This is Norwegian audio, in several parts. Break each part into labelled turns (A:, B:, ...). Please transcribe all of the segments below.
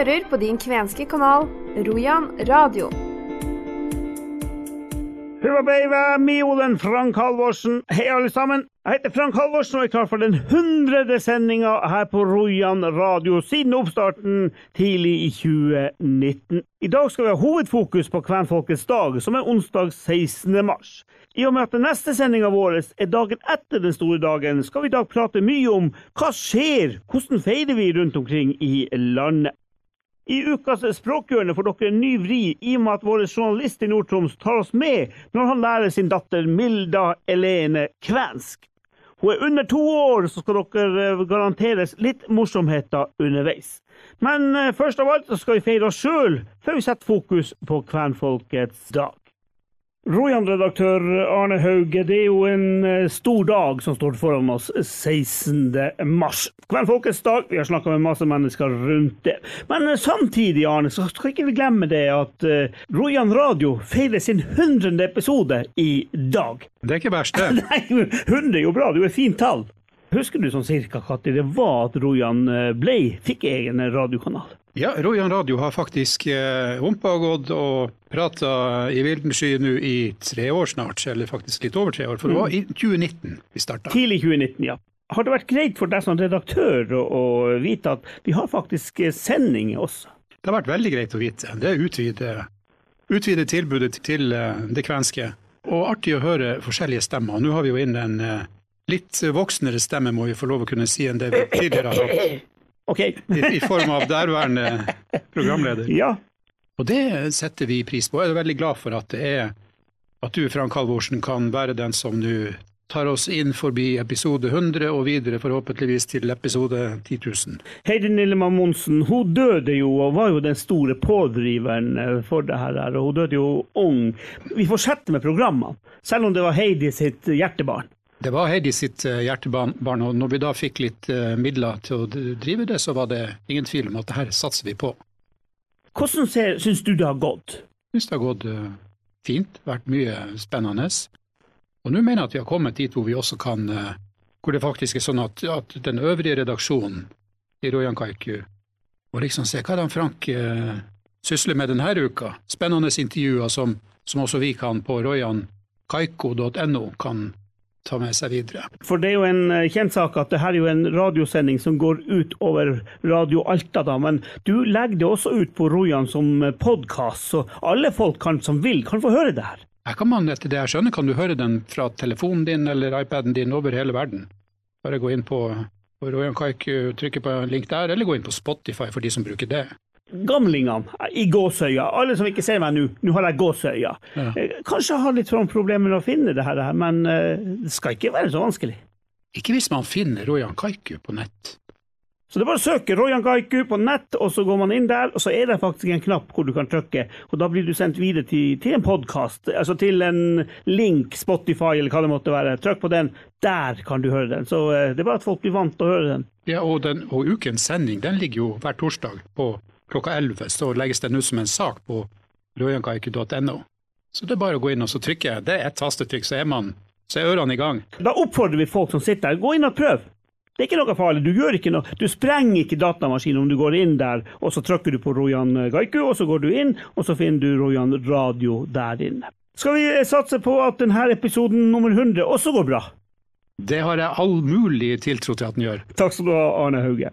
A: hører på din kvenske kanal Rojan radio.
B: Hurra beiva, Miolen Frank Halvorsen. Hei, alle sammen. Jeg heter Frank Halvorsen og er klar for den hundrede sendinga her på Rojan radio siden oppstarten tidlig i 2019. I dag skal vi ha hovedfokus på Kvenfolkets dag, som er onsdag 16. mars. I og med at den neste sendinga vår er dagen etter den store dagen, skal vi i dag prate mye om hva skjer, hvordan feirer vi rundt omkring i landet. I ukas Språkhjørne får dere en ny vri i og med at vår journalist i Nord-Troms tar oss med når han lærer sin datter Milda Elene kvensk. Hun er under to år, så skal dere eh, garanteres litt morsomheter underveis. Men eh, først av alt skal vi feire oss sjøl, før vi setter fokus på kvenfolkets dag. Rojan-redaktør Arne Hauge, det er jo en eh, stor dag som står foran oss 16. mars. Kvenfolkets dag. Vi har snakka med masse mennesker rundt det. Men eh, samtidig, Arne, så skal ikke vi glemme det at uh, Rojan radio feirer sin 100. episode i dag.
C: Det er ikke verst, det.
B: Nei, 100 er jo bra. Det er jo et fint tall. Husker du sånn cirka når det var at Rojan ble, fikk egen radiokanal?
C: Ja, Rojan radio har faktisk eh, humpa og gått og prata i vilden sky nå i tre år snart, eller faktisk litt over tre år. For det var i 2019 vi starta.
B: Tidlig 2019, ja. Har det vært greit for deg som redaktør å, å vite at vi har faktisk eh, sending også?
C: Det har vært veldig greit å vite. Det utvider, utvider tilbudet til eh, det kvenske. Og artig å høre forskjellige stemmer. Nå har vi jo inn en litt voksnere stemme, må vi få lov å kunne si, enn det vi tidligere har hatt.
B: Okay.
C: I, I, form av derværende programleder.
B: Ja.
C: Og det setter vi pris på. Jeg er veldig glad for at det er at du, Frank Halvorsen, kan være den som nå tar oss inn forbi episode 100 og videre forhåpentligvis til episode 10 000.
B: Heidi Nillemann Monsen hun døde jo og var jo den store pådriveren eh, for det her. og Hun døde jo ung. Vi fortsetter med programmene, selv om det var Heidi sitt hjertebarn.
C: Det var Heidi sitt eh, hjertebarn, og når vi da fikk litt eh, midler til å drive det, så var det ingen tvil om at det her satser vi på.
B: Hvordan syns du det har gått?
C: Jeg syns det har gått uh, fint, vært mye spennende. Og nå mener jeg at vi har kommet dit hvor vi også kan Hvor det faktisk er sånn at, at den øvrige redaksjonen i Rojan Kaiku og liksom se hva det Frank uh, sysler med denne uka. Spennende intervjuer som, som også vi kan på rojankaiko.no kan ta med seg videre.
B: For det er jo en eh, kjent sak at det her er jo en radiosending som går ut over Radio Alta, da. Men du legger det også ut på Rojan som eh, podkast, så alle folk kan, som vil, kan få høre det her.
C: Her kan man, etter det jeg skjønner, kan du høre den fra telefonen din eller iPaden din over hele verden. Bare gå inn på, på Rojan Kaiku, trykke på en link der, eller gå inn på Spotify for de som bruker det
B: gamlingene i gåsøya, alle som ikke ser meg nå, nå har jeg gåsøya. Ja. Eh, kanskje har litt sånn problemer med å finne det her, men eh, det skal ikke være så vanskelig.
C: Ikke hvis man finner Rojan Kaiku på nett.
B: Så det er bare å søke Rojan Kaiku på nett, og så går man inn der, og så er det faktisk en knapp hvor du kan trykke, og da blir du sendt videre til, til en podkast, altså til en link, Spotify eller hva det måtte være. Trykk på den, der kan du høre den. Så eh, det er bare at folk blir vant til å høre den.
C: Ja, og, den, og ukens sending den ligger jo hver torsdag på klokka 11 så legges den ut som en sak på rojankaiku.no. Så det er bare å gå inn og så trykke. Det er ett tastetrykk, så er man så er ørene i gang.
B: Da oppfordrer vi folk som sitter der, gå inn og prøv. Det er ikke noe farlig. Du gjør ikke noe. Du sprenger ikke datamaskinen om du går inn der, og så trykker du på Rojan Gaiku, og så går du inn, og så finner du Rojan Radio der inne. Skal vi satse på at denne episoden nummer 100 også går bra?
C: Det har jeg all mulig tiltro til at den gjør.
B: Takk skal du ha, Arne Hauge.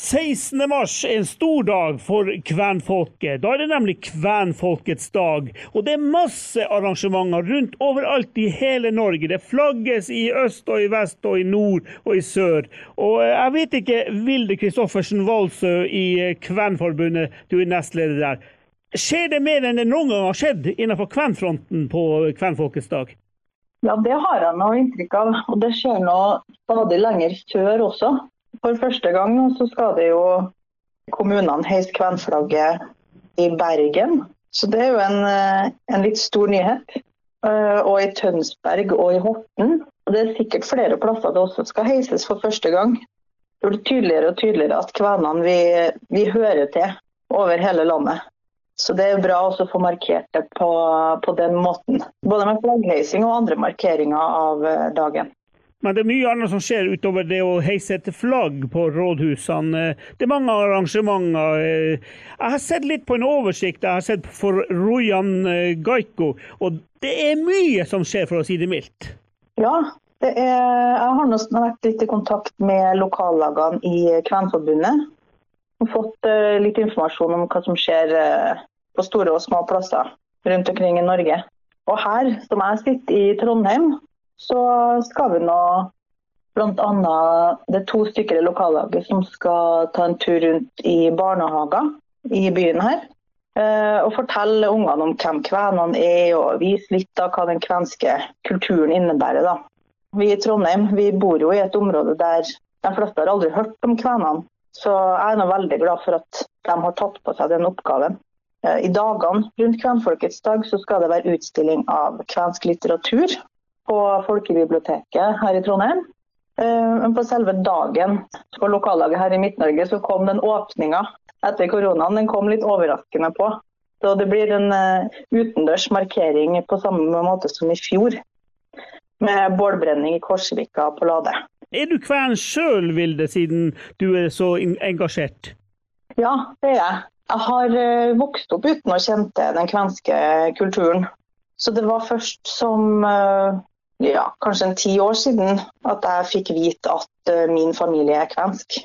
B: 16. mars er en stor dag for kvenfolket. Da er det nemlig kvenfolkets dag. Og det er masse arrangementer rundt overalt i hele Norge. Det flagges i øst og i vest og i nord og i sør. Og eh, jeg vet ikke, Vilde Kristoffersen Valsø i eh, Kvenforbundet, du er nestleder der. Skjer det mer enn det noen gang har skjedd innenfor kvenfronten på kvenfolkets dag?
D: Ja, det har jeg noe inntrykk av. Og det skjer nå stadig lenger sør også. For første gang nå så skal det jo kommunene heise kvenflagget i Bergen. Så det er jo en, eh, en litt stor nyhet. Eh, og i Tønsberg og i Horten. Og det er sikkert flere plasser det også skal heises for første gang. Det blir tydeligere og tydeligere at kvenene vi, vi hører til over hele landet. Så det er bra å få markert det på, på den måten. Både med flaggheising og andre markeringer av eh, dagen.
B: Men det er mye annet som skjer utover det å heise et flagg på rådhusene. Det er mange arrangementer. Jeg har sett litt på en oversikt jeg har sett for Rojan Gaiko, og det er mye som skjer, for å si det mildt.
D: Ja, det er, jeg har nesten vært litt i kontakt med lokallagene i Kvenforbundet. Og fått litt informasjon om hva som skjer på store og små plasser rundt omkring i Norge. Og her, som jeg sitter i Trondheim, så skal vi nå bl.a. det er to stykker i lokallaget som skal ta en tur rundt i barnehager i byen her. Eh, og fortelle ungene om hvem kvenene er, og vise litt av hva den kvenske kulturen innebærer. Da. Vi i Trondheim vi bor jo i et område der de fleste har aldri hørt om kvenene. Så jeg er nå veldig glad for at de har tatt på seg den oppgaven. Eh, I dagene rundt kvenfolkets dag så skal det være utstilling av kvensk litteratur på Folkebiblioteket her i Trondheim. Eh, men på selve dagen på lokallaget her i Midt-Norge så kom den åpninga etter koronaen. Den kom litt overraskende på. Så det blir en uh, utendørs markering på samme måte som i fjor. Med bålbrenning i Korsvika på Lade.
B: Er du kven sjøl, Vilde, siden du er så engasjert?
D: Ja, det er jeg. Jeg har uh, vokst opp uten å kjenne den kvenske kulturen. Så det var først som ja, kanskje en ti år siden at jeg fikk vite at uh, min familie er kvensk.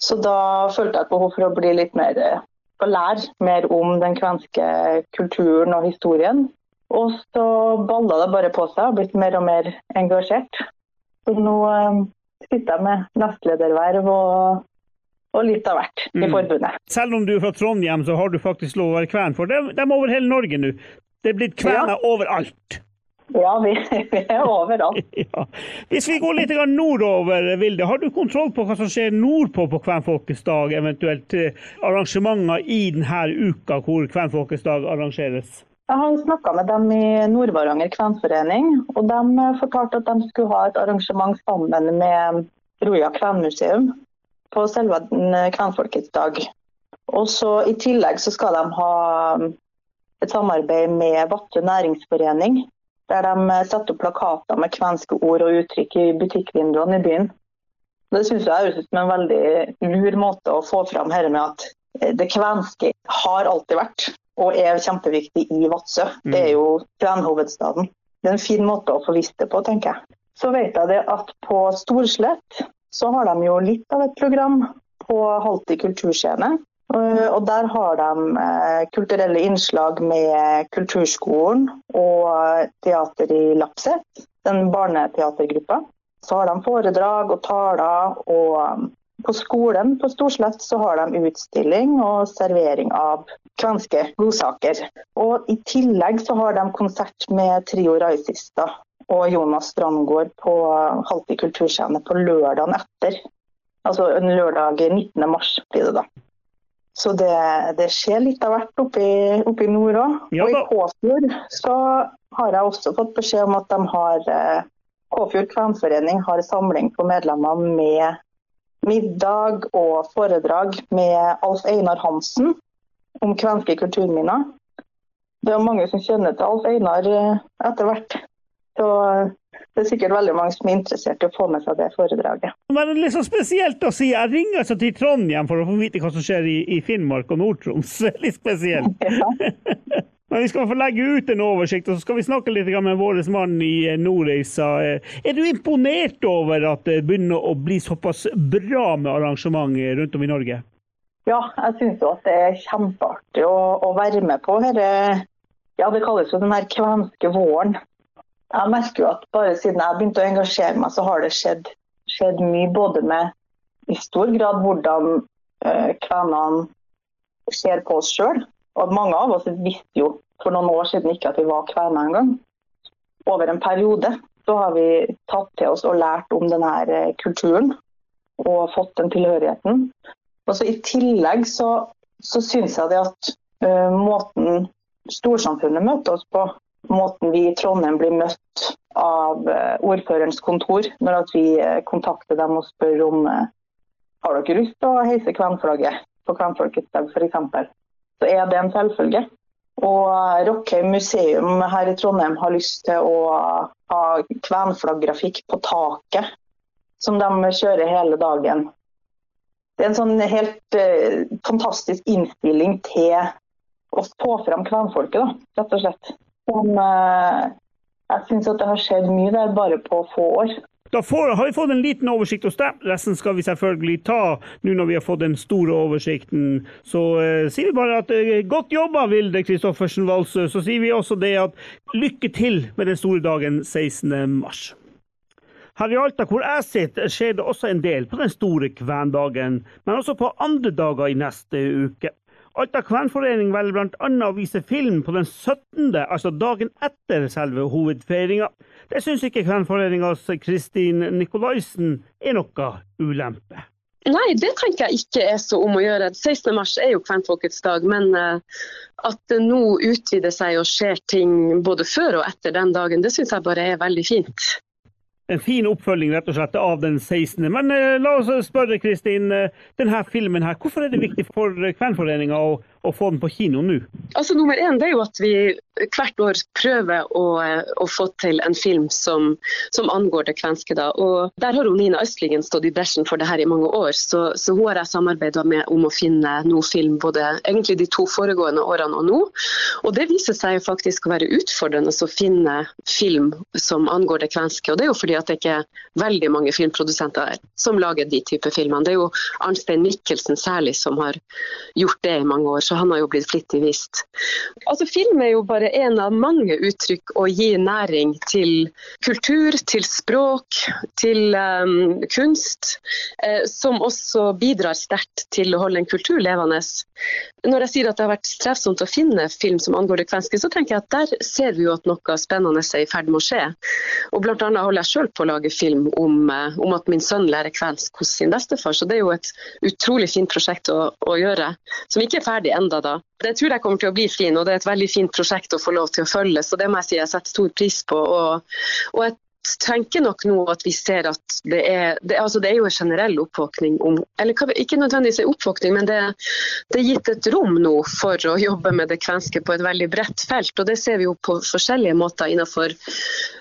D: Så da følte jeg et behov for å bli litt mer uh, å lære mer om den kvenske kulturen og historien. Og så balla det bare på seg, og blitt mer og mer engasjert. Så nå uh, sitter jeg med nestlederverv og, og litt av hvert i mm. forbundet.
B: Selv om du er fra Trondheim, så har du faktisk lov å være kven, for de, de er over hele Norge nå. Det er blitt kvener ja. overalt.
D: Ja, vi, vi er overalt.
B: ja. Hvis vi går litt nordover, Vilde. Har du kontroll på hva som skjer nordpå på Kvenfolkets dag, eventuelt eh, arrangementer i denne uka hvor Kvenfolkets dag arrangeres?
D: Jeg har snakka med dem i Nord-Varanger kvenforening, og de fortalte at de skulle ha et arrangement sammen med Roja kvenmuseum på selve Kvenfolkets dag. Og så I tillegg så skal de ha et samarbeid med Vadsø næringsforening der de satte setter opp plakater med kvenske ord og uttrykk i butikkvinduene i byen. Det synes jeg høres ut som en veldig lur måte å få fram her med at eh, det kvenske har alltid vært og er kjempeviktig i Vadsø. Det er jo kvenhovedstaden. Det er en fin måte å få vist det på, tenker jeg. Så vet jeg det at på Storslett så har de jo litt av et program på Halti kulturscene. Eh, og Der har de eh, kulturelle innslag med Kulturskolen og teater i Lapset, den barneteatergruppa. Så har de foredrag og taler. og um, På skolen på Storslett så har de utstilling og servering av kvenske godsaker. Og I tillegg så har de konsert med Trio Raisista og Jonas Strandgård på Halti kulturscene på lørdagen etter. Altså en lørdag 19. mars blir det da. Så det, det, skjer litt av hvert oppe i, nord òg. Ja, og i Kåfjord så har jeg også fått beskjed om at de har eh, Kåfjord kvenforening har samling for medlemmene med middag og foredrag med Alf Einar Hansen om kvenske kulturminner. Det er mange som kjenner til Alf Einar eh, etter hvert. Så det er sikkert veldig mange som er interessert i å få med seg det foredraget.
B: Men det er litt så spesielt å si. Jeg ringer altså til Trondheim for å få vite hva som skjer i, i Finnmark og Nord-Troms. Litt spesielt. Ja. Men vi skal få legge ut en oversikt, og så skal vi snakke litt med vår mann i eh, Nordreisa. Eh, er du imponert over at det begynner å bli såpass bra med arrangement rundt om i Norge?
D: Ja, jeg syns jo at det er kjempeartig å, å være med på dette. Ja, det kalles jo den her kvenske våren. Jeg merker jo at bare siden jeg begynte å engasjere meg, så har det skjedd, skjedd mye. Både med i stor grad hvordan uh, kvenene ser på oss sjøl. Og mange av oss visste jo for noen år siden ikke at vi var kvener engang. Over en periode så har vi tatt til oss og lært om denne eh, kulturen og fått den tilhørigheten. Og så I tillegg så, så syns jeg det at uh, måten storsamfunnet møter oss på, måten vi i Trondheim blir møtt av eh, ordførerens kontor når vi eh, kontakter dem og spør om eh, har dere lyst til å heise kvenflagget på Kvenfolkets dag f.eks. Så er det en selvfølge. Og Rockheim museum her i Trondheim har lyst til å ha kvenflagggrafikk på taket, som de kjører hele dagen. Det er en sånn helt eh, fantastisk innstilling til å få fram kvenfolket, da, rett og slett. Som, eh, jeg syns det har skjedd mye der bare på få år.
B: Da får, har vi fått en liten oversikt hos deg. Resten skal vi selvfølgelig ta nå når vi har fått den store oversikten. Så eh, sier vi bare at eh, godt jobba, Vilde Kristoffersen Walsø. Så sier vi også det at lykke til med den store dagen 16. mars. Her i Alta, hvor jeg sitter, skjer det også en del på den store kvendagen, men også på andre dager i neste uke. Alta kvenforening velger bl.a. å vise film på den 17., altså dagen etter selve hovedfeiringa. Det syns ikke kvenforeningas Kristin Nikolaisen er noe ulempe.
E: Nei, det tenker jeg ikke er så om å gjøre. 16. mars er jo kvenfolkets dag, men uh, at det nå utvider seg og skjer ting både før og etter den dagen, det syns jeg bare er veldig fint
B: en fin oppfølging rett og slett av den 16. Men eh, la oss spørre Kristin, eh, denne filmen her, hvorfor er det viktig for Kvenforeninga å, å, få den på kino nå?
E: Altså Nummer én det er jo at vi hvert år prøver å, å få til en film som, som angår det kvenske. da. Og Der har Nina Østlingen stått i bresjen for det her i mange år, så, så hun har jeg samarbeida med om å finne noe film både egentlig de to foregående årene og nå. Og Det viser seg jo faktisk å være utfordrende å finne film som angår det kvenske. og det er jo fordi at det ikke er veldig mange filmprodusenter som lager de type filmer. Det er jo Arnstein Mikkelsen særlig som har gjort det i mange år, så han har jo blitt flittig vist. Altså Film er jo bare en av mange uttrykk å gi næring til kultur, til språk, til um, kunst, eh, som også bidrar sterkt til å holde en kultur levende. Når jeg sier at det har vært strevsomt å finne film som angår det kvenske, så tenker jeg at der ser vi jo at noe spennende er i ferd med å skje. Og blant annet holder jeg sjøl på å lage film om, eh, om, at min sønn lærer kvensk hos sin bestefar. Så det er jo et utrolig fint prosjekt å, å gjøre, som ikke er ferdig enda da. Det tror jeg kommer til å bli fin, og det er et veldig fint prosjekt å få lov til å følge. Så det må jeg si jeg setter stor pris på. Og, og jeg tenker nok nå at vi ser at det er det, altså det er jo en generell oppvåkning om Eller ikke nødvendigvis en oppvåkning, men det, det, er gitt et rom nå for å jobbe med det kvenske på et veldig bredt felt. Og det ser vi jo på forskjellige måter innenfor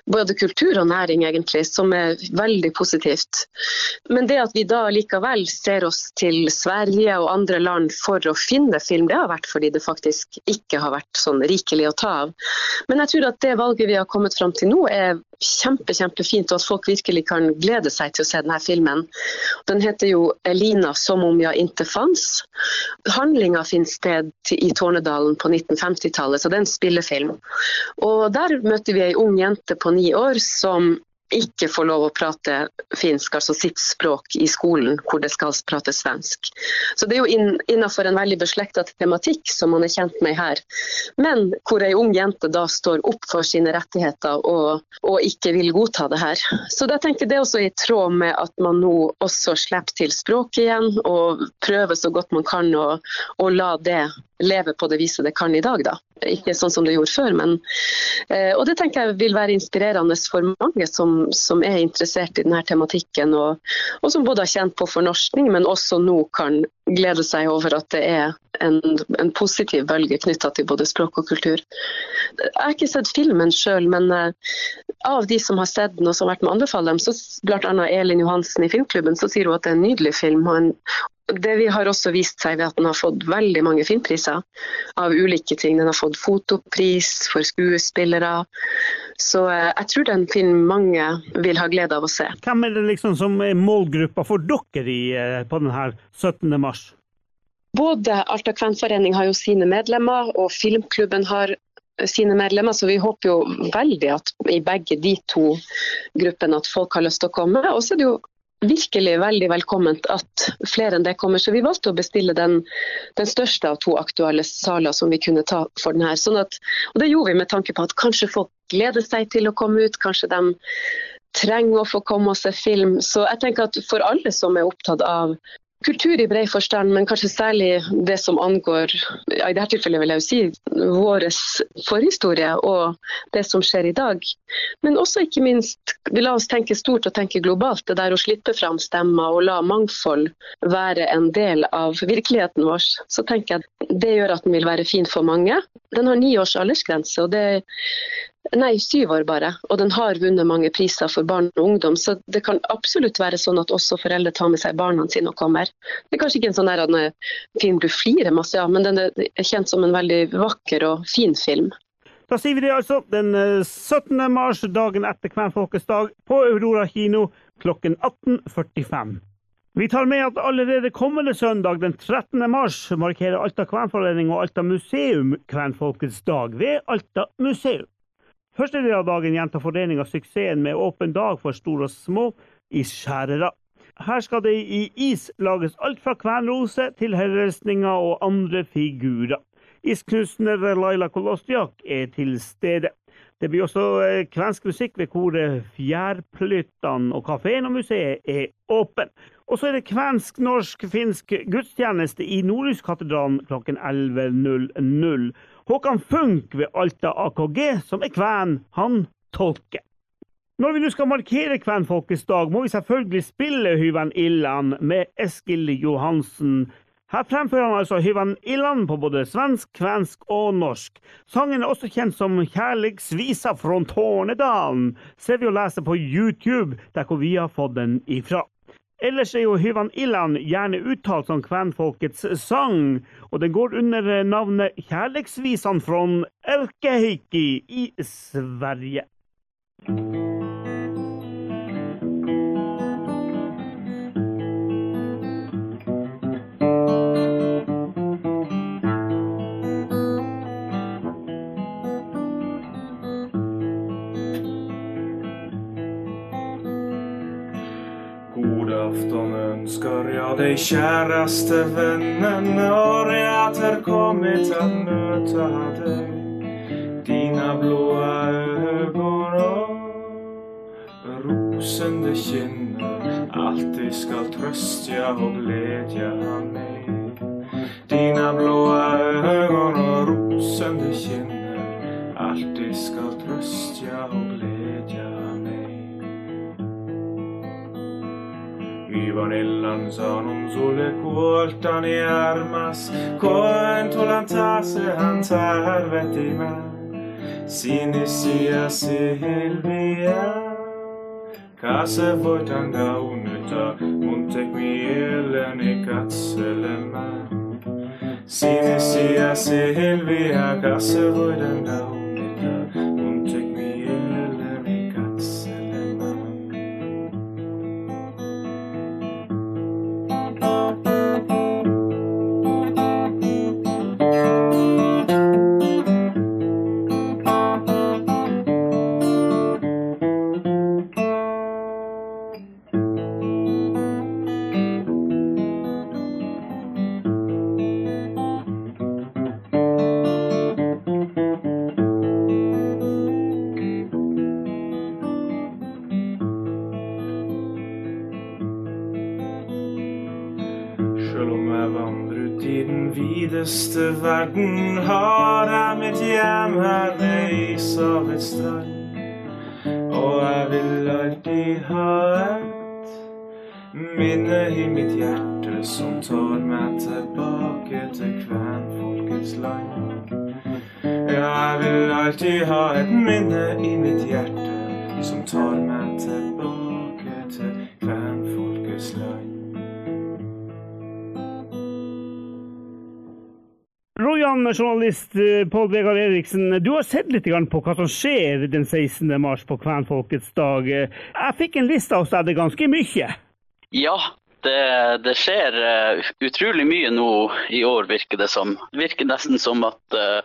E: både kultur og næring, egentlig, som er veldig positivt. Men det at vi da likevel ser oss til Sverige og andre land for å finne film, det har vært fordi det faktisk ikke har vært sånn rikelig å ta av. Men jeg tror at det valget vi har kommet fram til nå, er kjempe, kjempefint, og at folk virkelig kan glede seg til å se denne filmen. Den heter jo 'Elina som om jeg ikke fanns'. Handlinga finner sted i Tårnedalen på 1950-tallet, så det er en spillefilm. Og Der møter vi ei ung jente på ni år som ikke får lov å prate finsk, altså sitt språk, i skolen hvor det skal prates svensk. Så Det er jo innenfor en veldig beslekta tematikk som man er kjent med her. Men hvor ei ung jente da står opp for sine rettigheter og, og ikke vil godta det her. Så da tenker Det er også i tråd med at man nå også slipper til språket igjen, og prøver så godt man kan å la det leve på det viset det kan i dag. da. Ikke sånn som det gjorde før, men eh, Og det tenker jeg vil være inspirerende for mange som, som er interessert i denne tematikken, og, og, som både har kjent på fornorskning, men også nå kan glede seg over at det er en, en positiv bølge knytta til både språk og kultur. Jeg har ikke sett filmen sjøl, men uh, av de som har sett den og som har vært med å anbefale dem, så bl.a. Elin Johansen i Filmklubben, så sier hun at det er en nydelig film. og en det vi har også vist seg ved at den har fått veldig mange filmpriser av ulike ting. Den har fått fotopris for skuespillere. Så eh, jeg tror det er en film mange vil ha glede av å se.
B: Hvem er det liksom som er målgruppa for dere i, eh, på denne 17. mars?
E: Både Alta kvenforening har jo sine medlemmer, og filmklubben har sine medlemmer, så vi håper jo veldig at i begge de to gruppene at folk har lyst til å komme. Og så er det jo virkelig veldig velkomment at flere enn det kommer. Så vi valgte å bestille den, den største av to aktuelle saler som vi kunne ta for den her. Sånn at, og det gjorde vi med tanke på at kanskje folk gleder seg til å komme ut. Kanskje de trenger å få komme og se film. Så jeg tenker at for alle som er opptatt av kultur i bred forstand, men kanskje særlig det som angår ja, i dette tilfellet vil jeg jo si, vår forhistorie og det som skjer i dag. Men også ikke minst vi la oss tenke stort og tenke globalt. Det der å slippe fram stemmer og la mangfold være en del av virkeligheten vår. Så tenker jeg at det gjør at den vil være fin for mange. Den har ni års aldersgrense, og det Nei, syv år bare. Og den har vunnet mange priser for barn og ungdom, så det kan absolutt være sånn at også foreldre tar med seg barna sine og kommer. Det er kanskje ikke en sånn her film du flirer masse av, men den er kjent som en veldig vakker og fin film.
B: Da sier vi det altså den 17. Eh, mars, dagen etter Kvenfolkets dag, på Aurora kino klokken 18.45. Vi tar med at allerede kommende søndag den 13. mars markerer Alta kvenforening og Alta museum Kvenfolkets dag ved Alta museum. Første del av dagen gjentar foreninga suksessen med åpen dag for store og små isskjærere. Her skal det i is lages alt fra kvernrose til helleristninger og andre figurer. Isknusner Laila Kolostiak er til stede. Det blir også eh, kvensk musikk ved koret Fjærplyttan, og kafeen og museet er åpen. Og så er det kvensk-norsk-finsk gudstjeneste i Nordlyskatedralen klokken 11.00. Håkan Funk ved Alta AKG, som er kven, han tolker. Når vi nå skal markere kvenfolkets dag, må vi selvfølgelig spille Hyven Illan med Eskil Johansen. Her fremfører han altså Hyven Illan på både svensk, kvensk og norsk. Sangen er også kjent som Kjærligsvisa fra Tårnedalen, ser vi å lese på YouTube, der hvor vi har fått den ifra. Ellers er jo Hyvan Illan gjerne uttalt som kvenfolkets sang, og den går under navnet Kjærleiksvisan från Elkeheikki i Sverige.
F: Önskar kjæreste vennen, når jeg atter kommer til å møte dig. Dina blåa ögon og rosende kinner alltid skal tröstja og glede mig. Dina blåa Gorillan sanum sulle kultani armas, koentulan taasehan tarvetimään. Sinisiä silmiä, ka se voitan kaunita, mun tek mieleni katselemaan. Sinisiä silmiä, ka se voitan kaunita. Videste verden har jeg mitt hjem her ved ishavets strand. Og jeg vil alltid ha et minne i mitt hjerte som tar meg tilbake til kvenfolkets land. Ja, jeg vil alltid ha et minne i mitt hjerte som tar meg tilbake
B: journalist eh, Pål Vegard Eriksen, du har sett litt på hva som skjer den 16. mars på Kvenfolkets dag. Jeg fikk en liste hos deg, det er ganske mye?
G: Ja, det, det, skjer uh, utrolig mye nå i år, virker det som. Det virker nesten som at uh,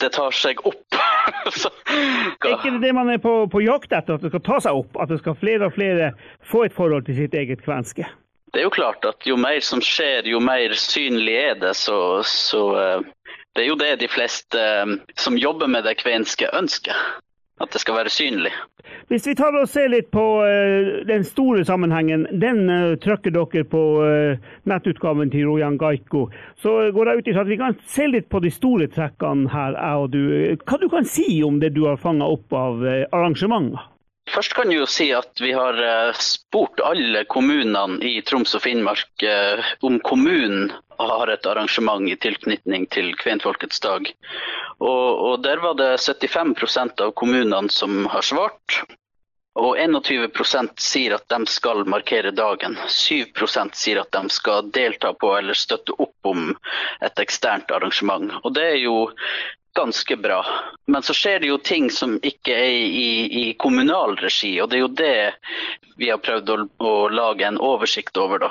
G: det tar seg opp.
B: Så, er ikke det det man er på, på jakt etter, at det skal ta seg opp? At det skal flere og flere få et forhold til sitt eget kvenske?
G: Det er jo klart at jo mer som skjer, jo mer synlig er det. Så, så det er jo det de fleste som jobber med det kvenske ønsker. At det skal være synlig.
B: Hvis vi tar og ser litt på uh, den store sammenhengen, den uh, trykker dere på nettutgaven til Rojan Gaiko. Så går jeg ut ifra at vi kan se litt på de store trekkene her, jeg og du. Hva du kan si om det du har fanga opp av arrangementer?
G: Først kan jeg jo si at vi har eh, spurt alle kommunene i Troms og Finnmark eh, om kommunen har et arrangement i tilknytning til kvenfolkets dag. Og, og der var det 75% av kommunene som har svart. Og 21% sier at de skal markere dagen. 7% sier at de skal delta på eller støtte opp om et eksternt arrangement. Og det er jo ganske bra. Men så skjer det jo ting som ikke er i, i kommunal regi, og det er jo det vi har prøvd å, å lage en oversikt over, da.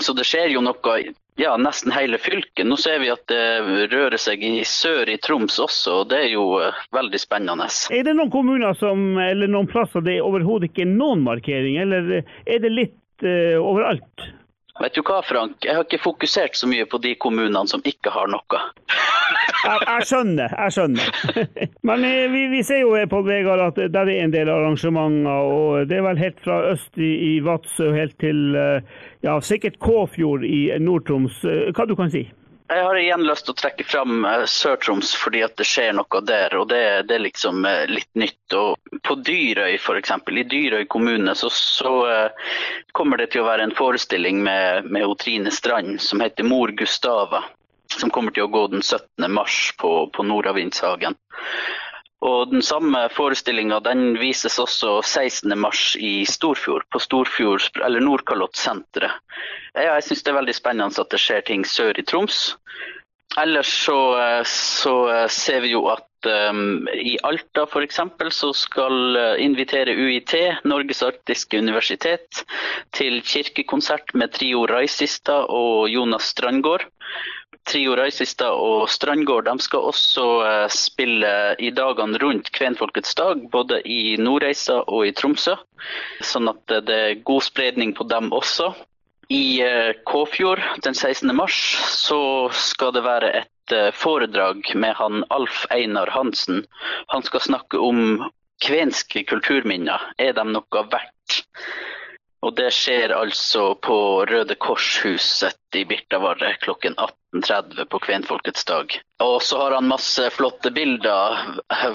G: Så det skjer jo noe ja, nesten hele fylket. Nå ser vi at det rører seg i sør i Troms også, og det er jo eh, veldig spennende.
B: Er det noen kommuner som, eller noen plasser det overhodet ikke er noen markering, eller er det litt uh, overalt?
G: Vet du hva, Frank? Jeg har ikke fokusert så mye på de kommunene som ikke har noe.
B: jeg, jeg, skjønner, jeg skjønner. Men eh, vi, vi ser jo på Vegard at der er en del arrangementer, og det er vel helt fra øst i, i Vadsø helt til ja, sikkert Kåfjord i Nord-Troms. Hva du kan si?
G: Jeg har igjen lyst til å trekke fram eh, Sør-Troms fordi at det skjer noe der. og Det, det er liksom eh, litt nytt. Og på Dyrøy f.eks., i Dyrøy kommune, så, så uh, kommer det til å være en forestilling med, med Trine Strand som heter Mor Gustava. Som kommer til å gå den 17. mars på, på Nordavindshagen. Og Den samme forestillinga vises også 16.3 i Storfjord, på Storfjord, eller Nordkalottsenteret. Jeg syns det er veldig spennende at det skjer ting sør i Troms. Ellers så, så ser vi jo at um, i Alta f.eks. så skal invitere UiT, Norges arktiske universitet, til kirkekonsert med trio Raisista og Jonas Strandgård. Trio Reisista og Strandgård de skal også eh, spille i dagene rundt kvenfolkets dag, både i Nordreisa og i Tromsø. Sånn at det er god spredning på dem også. I eh, Kåfjord den 16. mars så skal det være et eh, foredrag med han Alf Einar Hansen. Han skal snakke om kvenske kulturminner. Er de noe verdt? Og det skjer altså på Røde Kors-huset i Birtavarre klokken 18.30 på kvenfolkets dag. Og så har han masse flotte bilder,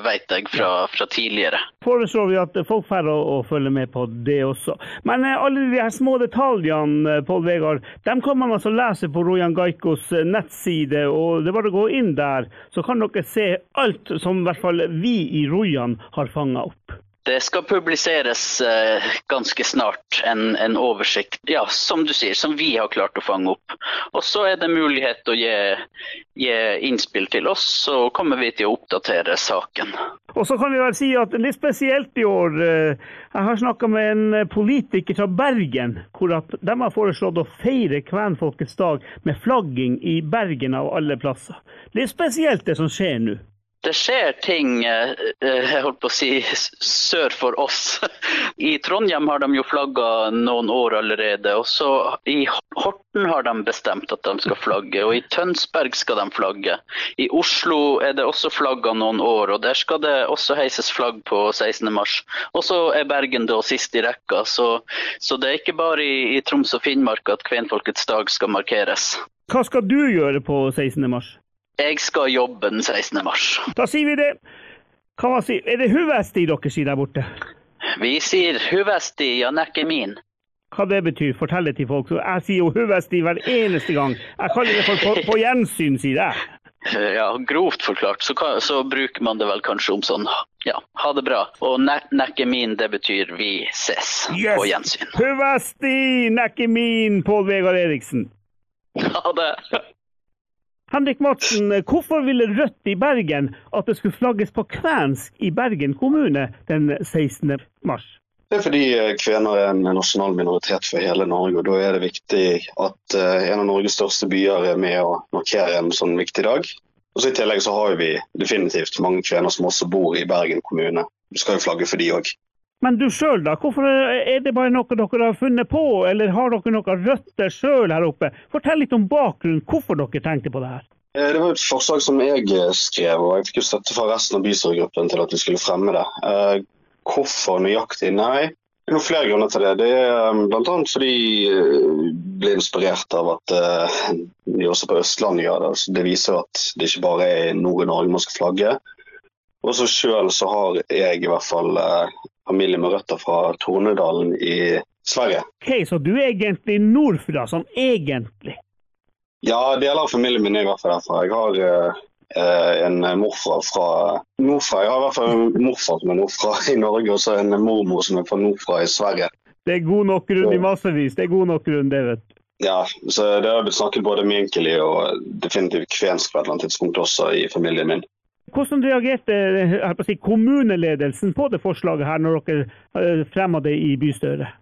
G: vet jeg, fra, fra tidligere.
B: Foreslår vi at folk får å, å, følge med på det også. Men eh, alle de her små detaljene, eh, Pål Vegard, dem kan man altså lese på Rojan Gaikos eh, nettside. og Det er bare å gå inn der, så kan dere se alt som i hvert fall vi i Rojan har fanga opp.
G: Det skal publiseres eh, ganske snart en, en, oversikt, ja, som du sier, som vi har klart å fange opp. Og så er det mulighet til å gi, gi, innspill til oss, så kommer vi til å oppdatere saken.
B: Og så kan vi vel si at litt spesielt i år, eh, jeg har snakka med en politiker fra Bergen, hvor de har foreslått å feire kvenfolkets dag med flagging i Bergen av alle plasser. Litt spesielt det som skjer nå
G: det skjer ting eh, eh, jeg holdt på å si, sør for oss. I Trondheim har de jo flagga noen år allerede. og så I Horten har de bestemt at de skal flagge, og i Tønsberg skal de flagge. I Oslo er det også flagga noen år, og der skal det også heises flagg på 16.3. Og så er Bergen da sist i rekka, så, så det er ikke bare i, i Troms og Finnmark at kvenfolkets dag skal markeres.
B: Hva skal du gjøre på 16.3?
G: Jeg skal jobbe den 16. mars.
B: Da sier vi det. Hva man sier? Er det huvesti dere sier der borte?
G: Vi sier huvesti, ja, nekke min.
B: Hva det betyr, fortell det til folk. Jeg sier jo huvesti hver eneste gang. Jeg kaller det for på, på gjensyn, sier jeg.
G: Ja, grovt forklart så, så, bruker man det vel kanskje om sånn ja, ha det bra. Og ne nekke min, det betyr vi ses yes. på gjensyn.
B: Huvesti, nekke min, Pål Vegard Eriksen.
G: Ha det.
B: Henrik Madsen, hvorfor ville Rødt i Bergen at det skulle flagges på kvensk i Bergen kommune den 16. mars?
H: Det er fordi eh, kvener er en nasjonal minoritet for hele Norge. og Da er det viktig at eh, en av Norges største byer er med å markere en sånn viktig dag. Og så I tillegg så har vi definitivt mange kvener som også bor i Bergen kommune. Vi skal jo flagge for de òg.
B: Men du sjøl, da? Hvorfor er det bare noe dere har funnet på, eller har dere noen røtter sjøl her oppe? Fortell litt om bakgrunnen, hvorfor dere tenkte på det her.
H: Eh, det var et forslag som jeg eh, skrev, og jeg fikk jo støtte fra resten av bystyregruppen til at vi skulle fremme det. Eh, hvorfor nøyaktig? Nei, det er flere grunner til det. Det er bl.a. fordi de ble inspirert av at vi også på Østlandet gjør det. Det viser at det ikke bare er Nord-Norge man skal flagge. Også sjøl så har jeg i hvert fall familie med røtter fra Tornedalen i Sverige.
B: Ok, Så du er egentlig nordfra, sånn egentlig?
H: Ja, deler av familien min er i hvert fall derfra. Jeg har uh, eh, en morfar fra nordfra. Jeg har i hvert fall en morfar som er nordfra i Norge, og så en mormor som er fra nordfra i Sverige.
B: Det er god nok grunn i massevis. Det er god nok grunn, det, vet du.
H: Ja, så Det har blitt snakket både minkelig og definitivt kvensk på et eller annet tidspunkt også i familien min.
B: Hvordan reagerte jeg på si, kommuneledelsen på det forslaget her, når dere eh, fremma det i bystyret?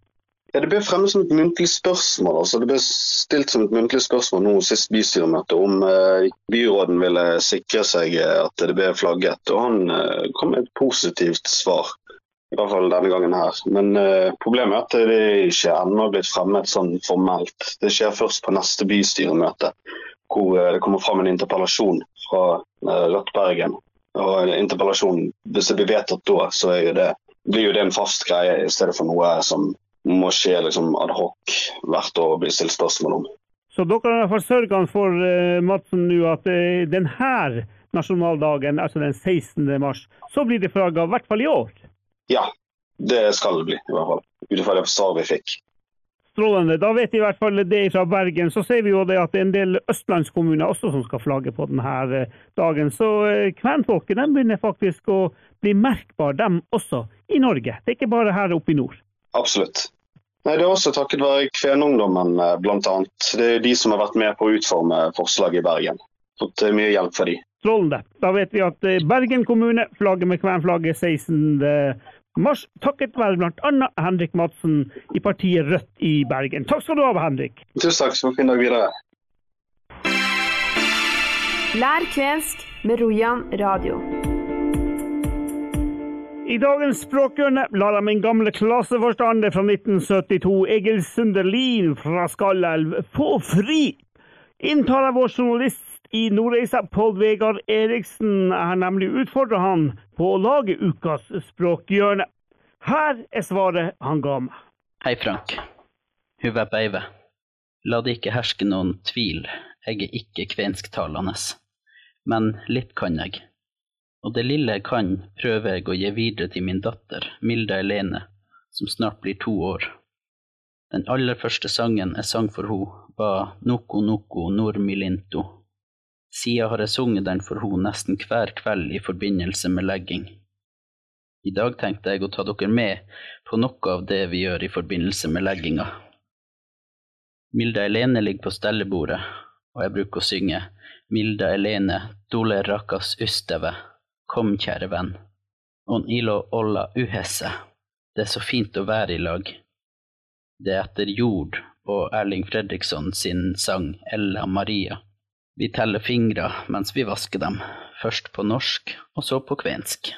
H: Ja, Det ble fremmet som et muntlig spørsmål. altså Det ble stilt som et muntlig spørsmål nå sist bystyremøte om eh, byråden ville sikre seg eh, at det ble flagget. Og han eh, kom med et positivt svar. I hvert fall denne gangen her. Men eh, problemet er at det ikke ennå er blitt fremmet sånn formelt. Det skjer først på neste bystyremøte, hvor eh, det kommer fram en interpellasjon fra eh, Rødt Bergen. Og en interpellasjon, hvis det blir vedtatt da, så jo det, blir jo det en fast greie i stedet for noe som må skje liksom ad hoc hvert år og bli stilt spørsmål om.
B: Så dere har i hvert fall sørga for eh, Madsen nå at eh, denne nasjonaldagen, altså den 16. mars, så blir det flagga, i hvert fall i år.
H: Ja, det skal det bli, i hvert fall. Ut ifra det svaret vi fikk.
B: Strålende. Da vet i hvert fall det fra Bergen. Så ser vi jo det at det er en del østlandskommuner også som skal flagge på denne eh, dagen. Så eh, kvenfolket de begynner faktisk å bli merkbar, dem også, i Norge. Det er ikke bare her oppe i nord.
H: Absolutt. Nei, Det er også takket være Kvenungdommen, eh, bl.a. Det er de som har vært med på å utforme forslaget i Bergen. Fått mye hjelp fra de.
B: Strålende. Da vet vi at Bergen kommune flagger med kvenflagget 16. mars, takket være bl.a. Henrik Madsen i partiet Rødt i Bergen. Takk skal du ha, Henrik.
H: Tusen takk, så fin dag videre.
A: Lær kvensk med Rojan radio.
B: I dagens språkhjørne lar jeg min gamle klasseforstander fra 1972, Egil Sunderlin fra Skallelv, få fri. Inntar jeg vår journalist i Nordreisa, Pål Vegard Eriksen. Jeg har nemlig utfordra han på å lage ukas språkhjørne. Her er svaret han ga meg.
I: Hei, Frank. Huva Beive. La det ikke herske noen tvil, jeg er ikke kvensktalende. Men litt kan jeg. Og det lille jeg kan, prøver jeg å gi videre til min datter, Milda Elene, som snart blir to år. Den aller første sangen jeg sang for henne, var Noko Noko Normilinto. Siden har jeg sunget den for henne nesten hver kveld i forbindelse med legging. I dag tenkte jeg å ta dere med på noe av det vi gjør i forbindelse med legginga. Milda Elene ligger på stellebordet, og jeg bruker å synge Milda Elene dole rakas ysteve, kom kjære venn, on ilo olla uhesse, det er så fint å være i lag. Det er etter Jord og Erling Fredriksson sin sang Ella Maria. Vi teller fingre mens vi vasker dem, først på norsk og så på kvensk.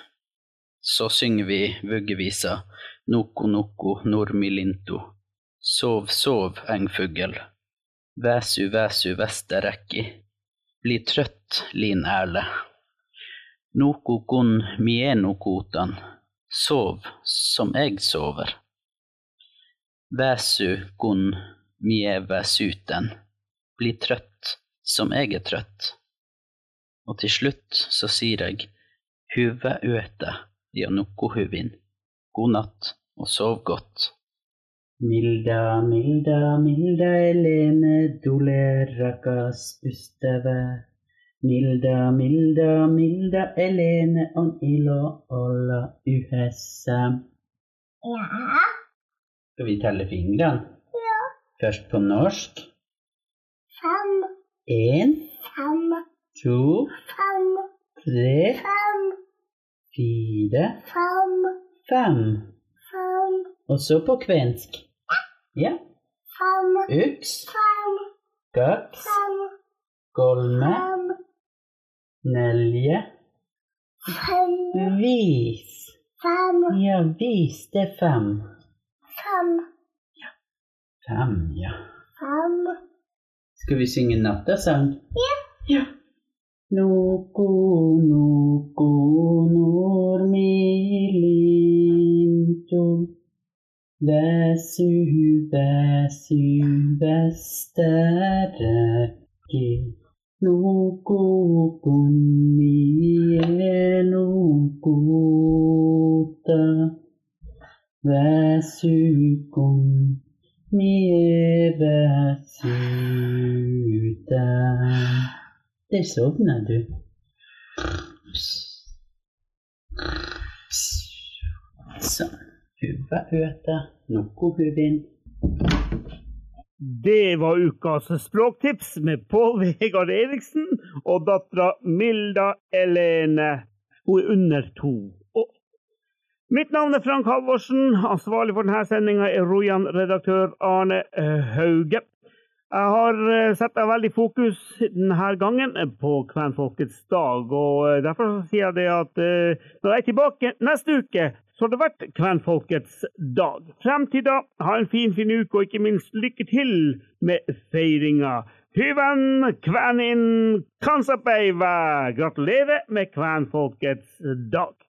I: Så synger vi vuggevisa Noko Noko Normilinto, Sov Sov Engfugl, Væsu Væsu Vesterekki, Bli trøtt Lin Erle, Noko Gon Mienokotan, Sov som eg sover, Væsu Gon Mievæsuten, Bli trøtt som jeg er trøtt. Og til slutt så sier jeg Huve øte ja nokko huvin. God natt og sov godt. Milda, milda, milda Elene dole rakas ysteve. Milda, milda, milda Elene on ilo olla uhesse.
J: Ja.
I: Skal vi telle fingrene?
J: Ja.
I: Først på norsk.
J: Fem.
I: to, tre, fire,
J: Fem.
I: Og så på kvensk. Ja.
J: Fem.
I: gaks, golme, nelje, vis. Ja, vis det er fem.
J: Fem. Ja.
I: Fem, ja.
J: Fem.
I: Skal vi synge nattasang?
J: Ja.
I: Ja. Noko, noko, normilinto. Vesu, vesu, västeräki. Noko, kummie, nokota. Vesu, kun, Mebesute Der sovna du. Sånn. Huva øta, noko huvin.
B: Det var ukas språktips med Pål Vegard Eriksen og dattera Milda Elene. Hun er under to. Mitt navn er Frank Halvorsen. Ansvarlig for denne sendinga er Rojan-redaktør Arne eh, Hauge. Jeg har satt sett deg veldig fokus denne gangen på kvenfolkets dag, og eh, derfor sier jeg det at eh, når jeg er tilbake neste uke, så har det vært kvenfolkets dag. Frem til da, ha en fin, fin uke, og ikke minst lykke til med feiringa. Hyven kvenin kansapeiva! Gratulerer med kvenfolkets dag.